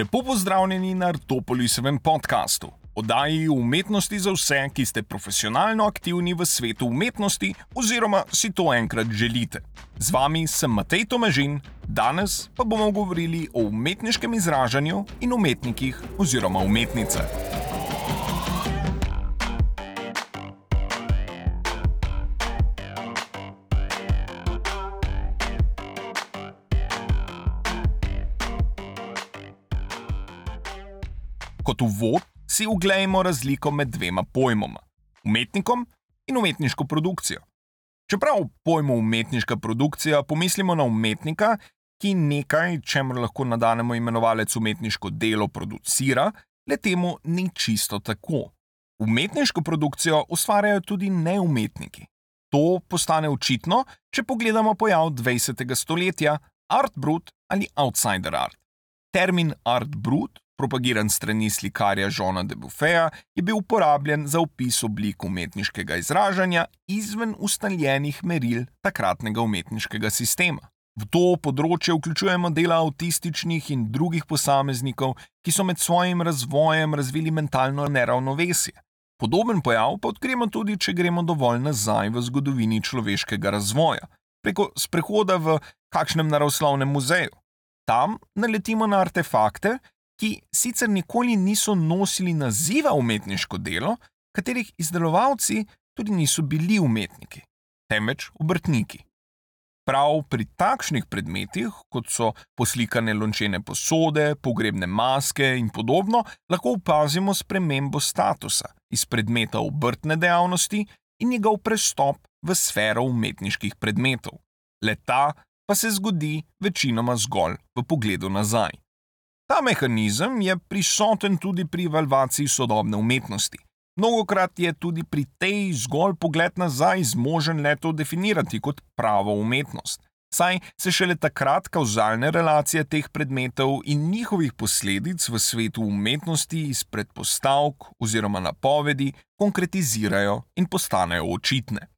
Lepo pozdravljeni na Artopolisovem podkastu, oddaji umetnosti za vse, ki ste profesionalno aktivni v svetu umetnosti oziroma si to enkrat želite. Z vami sem Matej Tomežin, danes pa bomo govorili o umetniškem izražanju in umetnikih oziroma umetnicah. Kot uvod si uglejmo razliko med dvema pojmoma: umetnikom in umetniško produkcijo. Čeprav pojmo umetniška produkcija pomislimo na umetnika, ki nekaj, čemu lahko nadanemo imenovalec umetniško delo, producira, le temu ni čisto tako. Umetniško produkcijo ustvarjajo tudi neumetniki. To postane očitno, če pogledamo pojav 20. stoletja, art brut ali outsider art. Termin art brut propagiran strani slikarja Žona de Buffeja, je bil uporabljen za opis oblik umetniškega izražanja izven ustaljenih meril takratnega umetniškega sistema. V to področje vključujemo dela avtističnih in drugih posameznikov, ki so med svojim razvojem razvili mentalno neravnovesje. Podoben pojav pa odkrijemo tudi, če gremo dovolj nazaj v zgodovini človeškega razvoja, preko sprehoda v kakšnem naravoslovnem muzeju. Tam naletimo na artefakte, ki sicer nikoli niso nosili naziva umetniško delo, katerih izdelovalci tudi niso bili umetniki, temveč obrtniki. Prav pri takšnih predmetih, kot so poslikane lončene posode, pogrebne maske in podobno, lahko opazimo spremembo statusa iz predmeta obrtne dejavnosti in njegov prestop v sfero umetniških predmetov. Leta pa se zgodi večinoma zgolj v pogledu nazaj. Ta mehanizem je prisoten tudi pri evalvaciji sodobne umetnosti. Mnogokrat je tudi pri tej zgolj pogled nazaj zmožen le to definirati kot pravo umetnost. Saj se šele takrat kauzalne relacije teh predmetov in njihovih posledic v svetu umetnosti iz predpostavk oziroma napovedi konkretizirajo in postanejo očitne.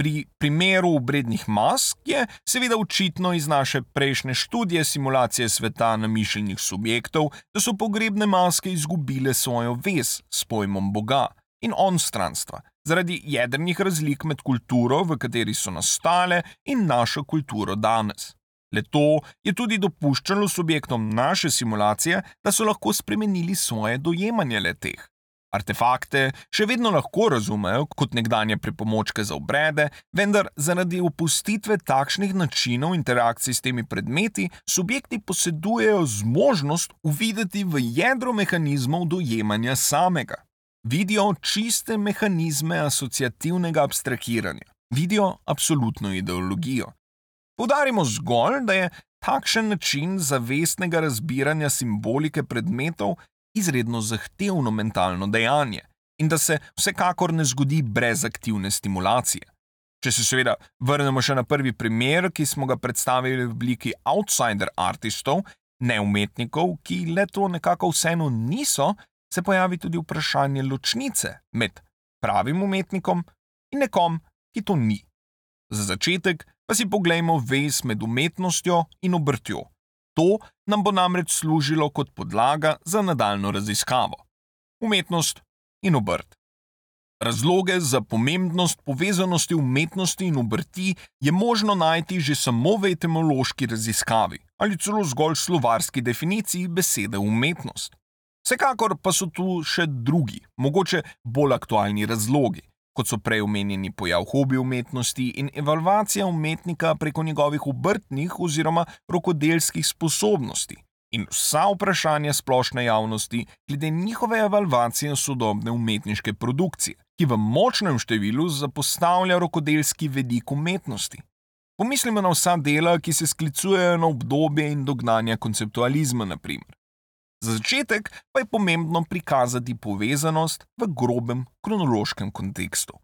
Pri primeru obrednih mask je seveda očitno iz naše prejšnje študije simulacije sveta namišljenih subjektov, da so pogrebne maske izgubile svojo vez s pojmom Boga in onstranstva zaradi jedrnih razlik med kulturo, v kateri so nastale, in našo kulturo danes. Le to je tudi dopuščalo subjektom naše simulacije, da so lahko spremenili svoje dojemanje le teh. Artefakte še vedno lahko razumejo kot nekdanje pripomočke za obrede, vendar zaradi opustitve takšnih načinov interakcij s temi predmeti, subjekti posedujejo zmožnost uvideti v jedro mehanizmov dojemanja samega. Vidijo čiste mehanizme asociativnega abstrahiranja, vidijo absolutno ideologijo. Podarimo zgolj, da je takšen način zavestnega razbiranja simbolike predmetov izredno zahtevno mentalno dejanje in da se vsekakor ne zgodi brez aktivne stimulacije. Če se seveda vrnemo še na prvi primer, ki smo ga predstavili v obliki outsider artistov, ne umetnikov, ki le to nekako vseeno niso, se pojavi tudi vprašanje ločnice med pravim umetnikom in nekom, ki to ni. Za začetek pa si poglejmo vez med umetnostjo in obrtjo. To nam bo namreč služilo kot podlaga za nadaljno raziskavo. Umetnost in obrt. Razloge za pomembnost povezanosti umetnosti in obrti je možno najti že samo v etimološki raziskavi ali celo zgolj slovarski definiciji besede umetnost. Vsekakor pa so tu še drugi, mogoče bolj aktualni razlogi kot so prej omenjeni pojav hobi umetnosti in evalvacija umetnika preko njegovih obrtnih oziroma rokodelskih sposobnosti, in vsa vprašanja splošne javnosti glede njihove evalvacije sodobne umetniške produkcije, ki v močnem številu zapostavlja rokodelski vedik umetnosti. Pomislimo na vsa dela, ki se sklicujejo na obdobje in dognanja konceptualizma, naprimer. Za začetek pa je pomembno prikazati povezanost v grobem kronološkem kontekstu.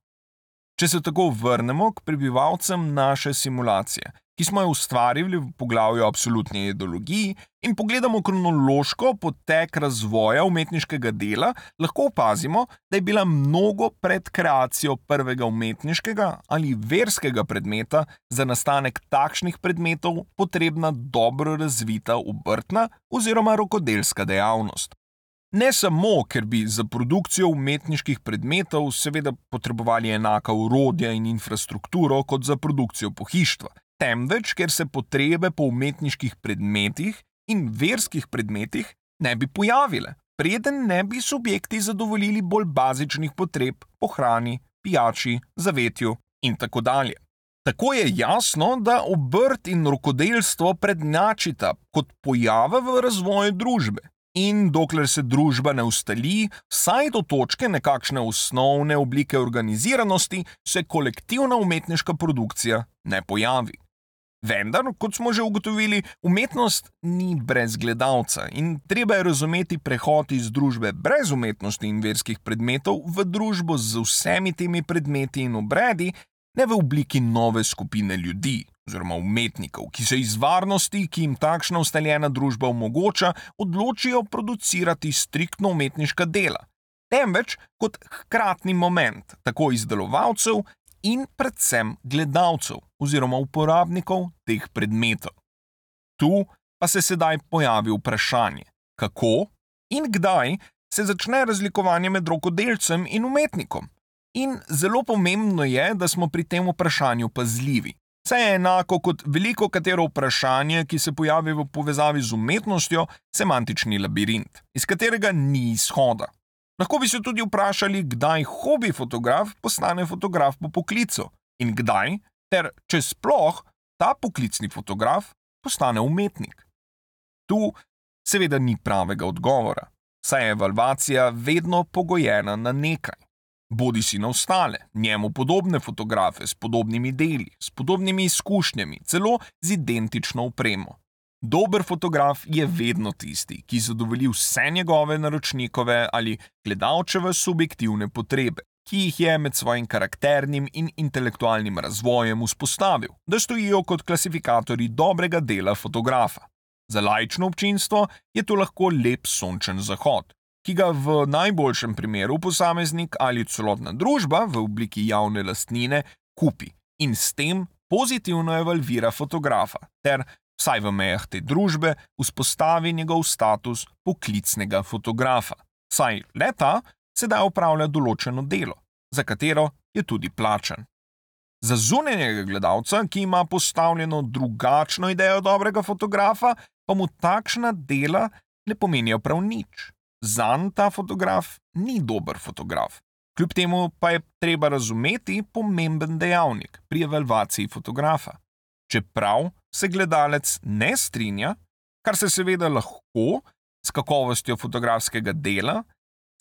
Če se tako vrnemo k prebivalcem naše simulacije, ki smo jo ustvarili v poglavju o absolutni ideologiji, in pogledamo kronološko potek razvoja umetniškega dela, lahko opazimo, da je bila mnogo pred kreacijo prvega umetniškega ali verskega predmeta za nastanek takšnih predmetov potrebna dobro razvita obrtna oziroma rokodelska dejavnost. Ne samo, ker bi za produkcijo umetniških predmetov seveda potrebovali enaka urodja in infrastrukturo kot za produkcijo pohištva, temveč ker se potrebe po umetniških predmetih in verskih predmetih ne bi pojavile, preden ne bi subjekti zadovoljili bolj bazičnih potreb po hrani, pijači, zavetju in tako dalje. Tako je jasno, da obrt in rokodelstvo prednjačita kot pojava v razvoju družbe. In dokler se družba ne ustali, vsaj do točke nekakšne osnovne oblike organiziranosti, se kolektivna umetniška produkcija ne pojavi. Vendar, kot smo že ugotovili, umetnost ni brez gledalca in treba je razumeti prehod iz družbe brez umetnosti in verskih predmetov v družbo z vsemi temi predmeti in obredi, ne v obliki nove skupine ljudi oziroma umetnikov, ki se iz varnosti, ki jim takšna ustaljena družba omogoča, odločijo producirati striktno umetniška dela. Temveč kot hkratni moment tako izdelovalcev in predvsem gledalcev oziroma uporabnikov teh predmetov. Tu pa se sedaj pojavi vprašanje, kako in kdaj se začne razlikovanje med rokodelcem in umetnikom. In zelo pomembno je, da smo pri tem vprašanju pazljivi. Saj je enako kot veliko katero vprašanje, ki se pojavi v povezavi z umetnostjo, semantični labirint, iz katerega ni izhoda. Lahko bi se tudi vprašali, kdaj hobi fotograf postane fotograf po poklicu in kdaj, ter če sploh ta poklicni fotograf postane umetnik. Tu seveda ni pravega odgovora, saj je evalvacija vedno pogojena na nekaj. Bodi si na ostale, njemu podobne fotografe s podobnimi deli, s podobnimi izkušnjami, celo z identično opremo. Dober fotograf je vedno tisti, ki zadovolji vse njegove naročnikove ali gledalčeve subjektivne potrebe, ki jih je med svojim karakternim in intelektualnim razvojem vzpostavil, da stojijo kot klasifikatorji dobrega dela fotografa. Za lajčno občinstvo je to lahko lep sončen zahod, ki ga v najboljšem primeru posameznik ali celotna družba v obliki javne lastnine kupi in s tem pozitivno evalvira fotografa ter vsaj v mejah te družbe, vzpostavi njegov status poklicnega fotografa. Saj leta sedaj upravlja določeno delo, za katero je tudi plačen. Za zunanjega gledalca, ki ima postavljeno drugačno idejo dobrega fotografa, pa mu takšna dela ne pomenijo prav nič. Zan ta fotograf ni dober fotograf. Kljub temu pa je treba razumeti pomemben dejavnik pri evalvaciji fotografa. Čeprav se gledalec ne strinja, kar se seveda lahko s kakovostjo fotografskega dela,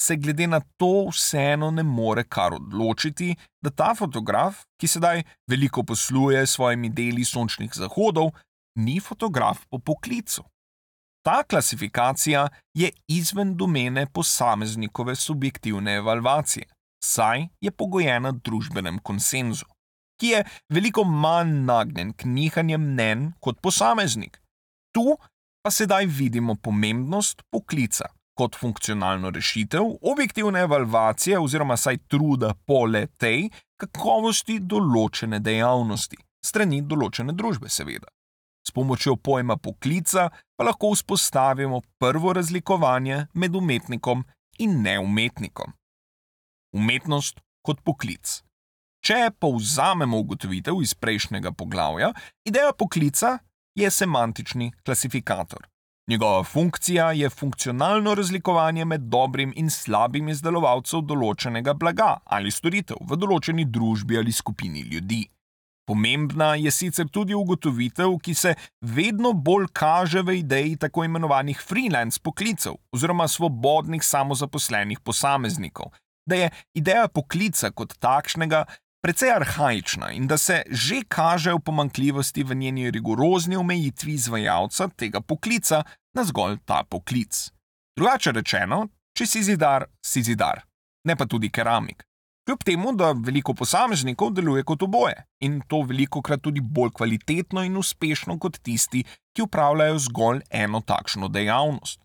se glede na to vseeno ne more kar odločiti, da ta fotograf, ki sedaj veliko posluje s svojimi deli sončnih zahodov, ni fotograf po poklicu. Ta klasifikacija je izven domene posameznikove subjektivne evalvacije, saj je pogojena družbenem konsenzu ki je veliko manj nagnjen k nihanjem mnen kot posameznik. Tu pa sedaj vidimo pomembnost poklica kot funkcionalno rešitev, objektivne evalvacije oziroma saj truda po le tej kakovosti določene dejavnosti, strani določene družbe, seveda. S pomočjo pojma poklica pa lahko vzpostavimo prvo razlikovanje med umetnikom in neumetnikom. Umetnost kot poklic. Če povzamemo ugotovitev iz prejšnjega poglavja, ideja poklica je semantični klasifikator. Njegova funkcija je funkcionalno razlikovanje med dobrim in slabim izdelovalcem določenega blaga ali storitev v določeni družbi ali skupini ljudi. Pomembna je sicer tudi ugotovitev, ki se vedno bolj kaže v ideji tako imenovanih freelance poklicev oziroma svobodnih samozaposlenih posameznikov, da je ideja poklica kot takšnega precej arhajična in da se že kažejo pomankljivosti v njeni rigorozni omejitvi izvajalca tega poklica na zgolj ta poklic. Drugače rečeno, če si zidar, si zidar, ne pa tudi keramik. Kljub temu, da veliko posameznikov deluje kot oboje in to veliko krat tudi bolj kvalitetno in uspešno kot tisti, ki upravljajo zgolj eno takšno dejavnost.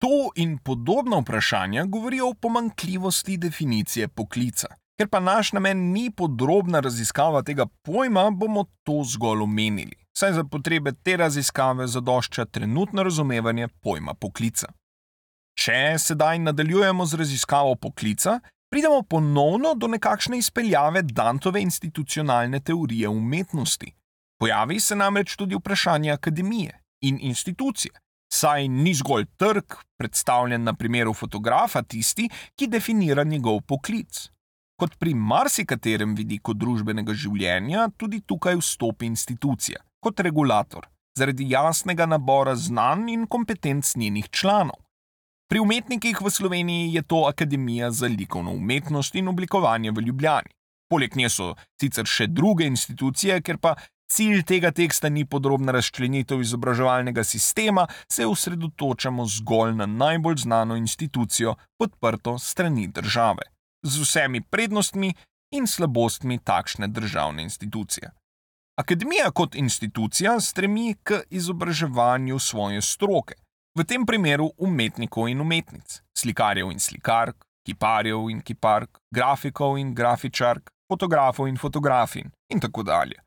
To in podobna vprašanja govorijo o pomankljivosti definicije poklica. Ker pa naš namen ni podrobna raziskava tega pojma, bomo to zgolj omenili. Saj za potrebe te raziskave zadošča trenutno razumevanje pojma poklica. Če sedaj nadaljujemo z raziskavo poklica, pridemo ponovno do nekakšne izpeljave Dantove institucionalne teorije umetnosti. Pojavi se namreč tudi vprašanje akademije in institucije. Saj ni zgolj trg, predstavljen na primeru fotografa, tisti, ki definira njegov poklic. Kot pri marsikaterem vidiku družbenega življenja, tudi tukaj vstopi institucija kot regulator, zaradi jasnega nabora znanj in kompetenc njenih članov. Pri umetnikih v Sloveniji je to Akademija za likovno umetnost in oblikovanje v Ljubljani. Poleg nje so sicer še druge institucije, ker pa cilj tega teksta ni podrobna razčlenitev izobraževalnega sistema, se osredotočamo zgolj na najbolj znano institucijo, podprto strani države, z vsemi prednostmi in slabostmi takšne državne institucije. Akademija kot institucija stremi k izobraževanju svoje stroke v tem primeru umetnikov in umetnic, slikarjev in slikark, kiparjev in kipark, grafikov in grafičark, fotografov in fotografin in tako dalje.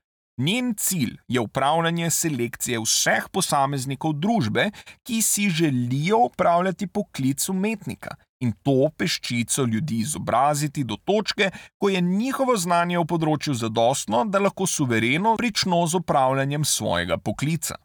Njen cilj je upravljanje selekcije vseh posameznikov družbe, ki si želijo upravljati poklic umetnika in to peščico ljudi izobraziti do točke, ko je njihovo znanje v področju zadostno, da lahko suvereno prično z upravljanjem svojega poklica.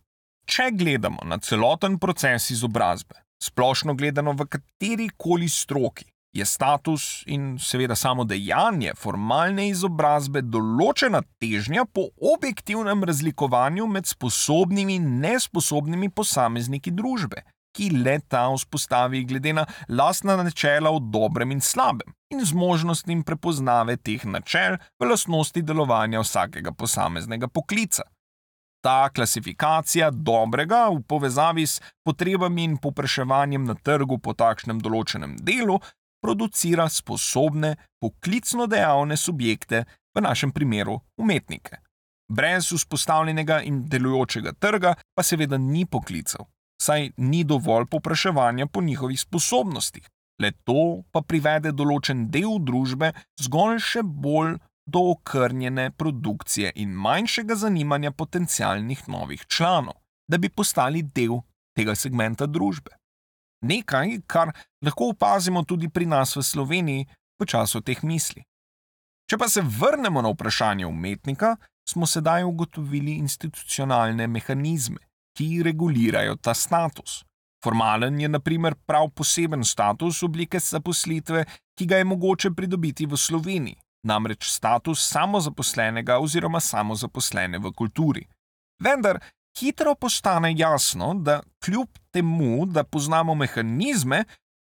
Če gledamo na celoten proces izobrazbe, splošno gledano v kateri koli stroki, je status in seveda samo dejanje formalne izobrazbe določena težnja po objektivnem razlikovanju med sposobnimi in nesposobnimi posamezniki družbe, ki le ta vzpostavi glede na lastna načela o dobrem in slabem in zmožnostim prepoznave teh načel v lastnosti delovanja vsakega posameznega poklica ta klasifikacija dobrega v povezavi s potrebami in popraševanjem na trgu po takšnem določenem delu producira sposobne, poklicno dejavne subjekte, v našem primeru umetnike. Brez vzpostavljenega in delujočega trga pa seveda ni poklicev, saj ni dovolj popraševanja po njihovih sposobnostih. Le to pa privede določen del družbe zgolj še bolj do okrnjene produkcije in manjšega zanimanja potencialnih novih članov, da bi postali del tega segmenta družbe. Nekaj, kar lahko opazimo tudi pri nas v Sloveniji v času teh misli. Če pa se vrnemo na vprašanje umetnika, smo sedaj ugotovili institucionalne mehanizme, ki regulirajo ta status. Formalen je, na primer, prav poseben status oblike zaposlitve, ki ga je mogoče pridobiti v Sloveniji, namreč status samozaposlenega oziroma samozaposlene v kulturi. Vendar hitro postane jasno, da kljub temu, da poznamo mehanizme,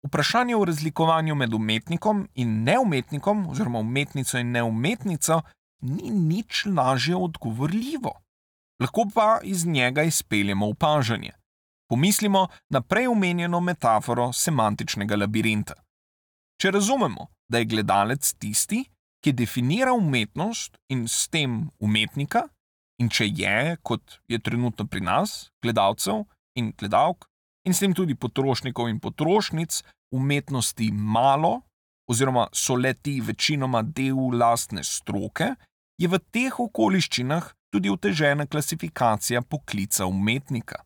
vprašanje o razlikovanju med umetnikom in neumetnikom, oziroma umetnico in neumetnico, ni nič lažje odgovorljivo. Lahko pa iz njega izpeljemo opažanje. Pomislimo na prej omenjeno metaforo semantičnega labirinta. Če razumemo, da je gledalec tisti, ki definira umetnost in s tem umetnika, in če je, kot je trenutno pri nas, gledalcev in gledalk, in s tem tudi potrošnikov in potrošnic, umetnosti malo, oziroma so leti večinoma del lastne stroke, je v teh okoliščinah tudi otežena klasifikacija poklica umetnika.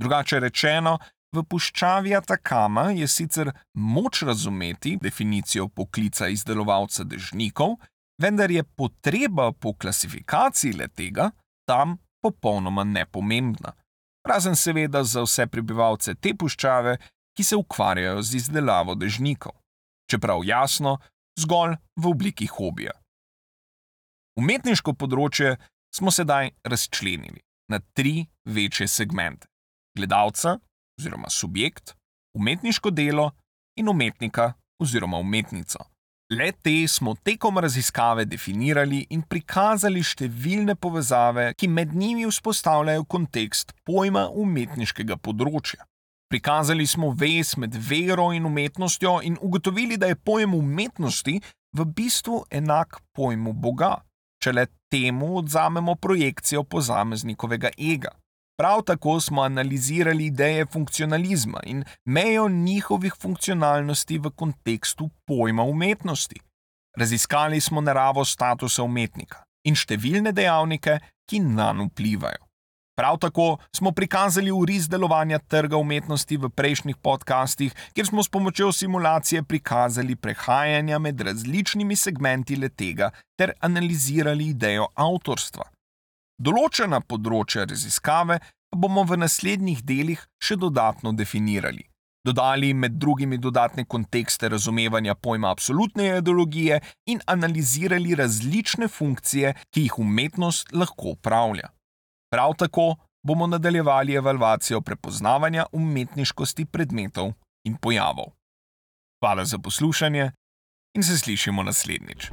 Drugače rečeno, V puščavi Atakama je sicer moč razumeti definicijo poklica izdelovalca dežnikov, vendar je potreba po klasifikaciji le tega tam popolnoma nepomembna. Razen seveda za vse prebivalce te puščave, ki se ukvarjajo z izdelavo dežnikov. Čeprav jasno, zgolj v obliki hobija. Umetniško področje smo sedaj razčlenili na tri večje segmente: gledalca, oziroma subjekt, umetniško delo in umetnika oziroma umetnico. Le te smo tekom raziskave definirali in prikazali številne povezave, ki med njimi vzpostavljajo kontekst pojma umetniškega področja. Prikazali smo vez med vero in umetnostjo in ugotovili, da je pojem umetnosti v bistvu enak pojmu Boga, če le temu odzamemo projekcijo posameznikovega ega. Prav tako smo analizirali ideje funkcionalizma in mejo njihovih funkcionalnosti v kontekstu pojma umetnosti. Raziskali smo naravo statusa umetnika in številne dejavnike, ki na njo vplivajo. Prav tako smo prikazali uris delovanja trga umetnosti v prejšnjih podcastih, kjer smo s pomočjo simulacije prikazali prehajanja med različnimi segmenti letega ter analizirali idejo avtorstva. Določena področja raziskave pa bomo v naslednjih delih še dodatno definirali. Dodali med drugimi dodatne kontekste razumevanja pojma absolutne ideologije in analizirali različne funkcije, ki jih umetnost lahko upravlja. Prav tako bomo nadaljevali evalvacijo prepoznavanja umetniškosti predmetov in pojavov. Hvala za poslušanje in se slišimo naslednjič.